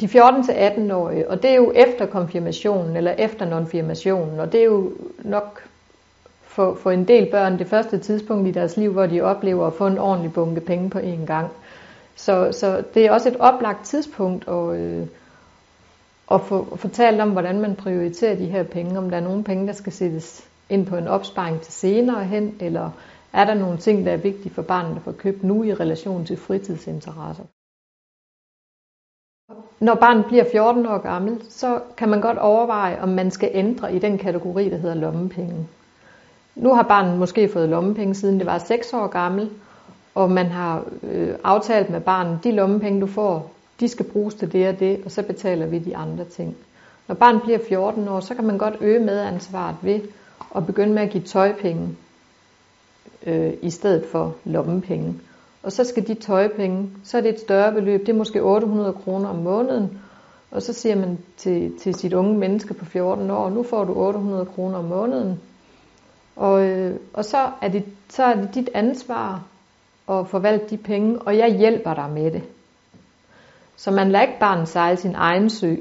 De 14-18-årige, og det er jo efter konfirmationen eller efter nonfirmationen, og det er jo nok for, for en del børn det første tidspunkt i deres liv, hvor de oplever at få en ordentlig bunke penge på én gang. Så, så det er også et oplagt tidspunkt at, øh, at få fortalt om, hvordan man prioriterer de her penge, om der er nogle penge, der skal sættes ind på en opsparing til senere hen, eller er der nogle ting, der er vigtige for barnet at få købt nu i relation til fritidsinteresser. Når barnet bliver 14 år gammel, så kan man godt overveje, om man skal ændre i den kategori, der hedder lommepenge. Nu har barnet måske fået lommepenge, siden det var 6 år gammel, og man har øh, aftalt med barnet, de lommepenge du får, de skal bruges til det og det, og så betaler vi de andre ting. Når barnet bliver 14 år, så kan man godt øge medansvaret ved at begynde med at give tøjpenge øh, i stedet for lommepenge. Og så skal de tøjpenge, så er det et større beløb, det er måske 800 kroner om måneden, og så siger man til, til sit unge menneske på 14 år, nu får du 800 kroner om måneden, og, øh, og så, er det, så er det dit ansvar at forvalte de penge, og jeg hjælper dig med det. Så man lader ikke barnet sejle sin egen sø.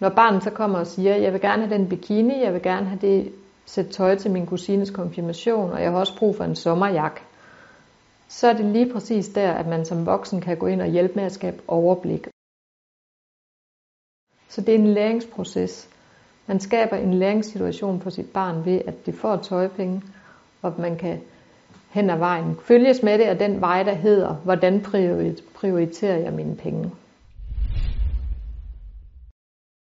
Når barnet så kommer og siger, jeg vil gerne have den bikini, jeg vil gerne have det sæt tøj til min kusines konfirmation, og jeg har også brug for en sommerjakke, så er det lige præcis der, at man som voksen kan gå ind og hjælpe med at skabe overblik. Så det er en læringsproces. Man skaber en læringssituation for sit barn ved, at det får tøjpenge, og man kan hen ad vejen følges med det af den vej, der hedder, hvordan prioriterer jeg mine penge.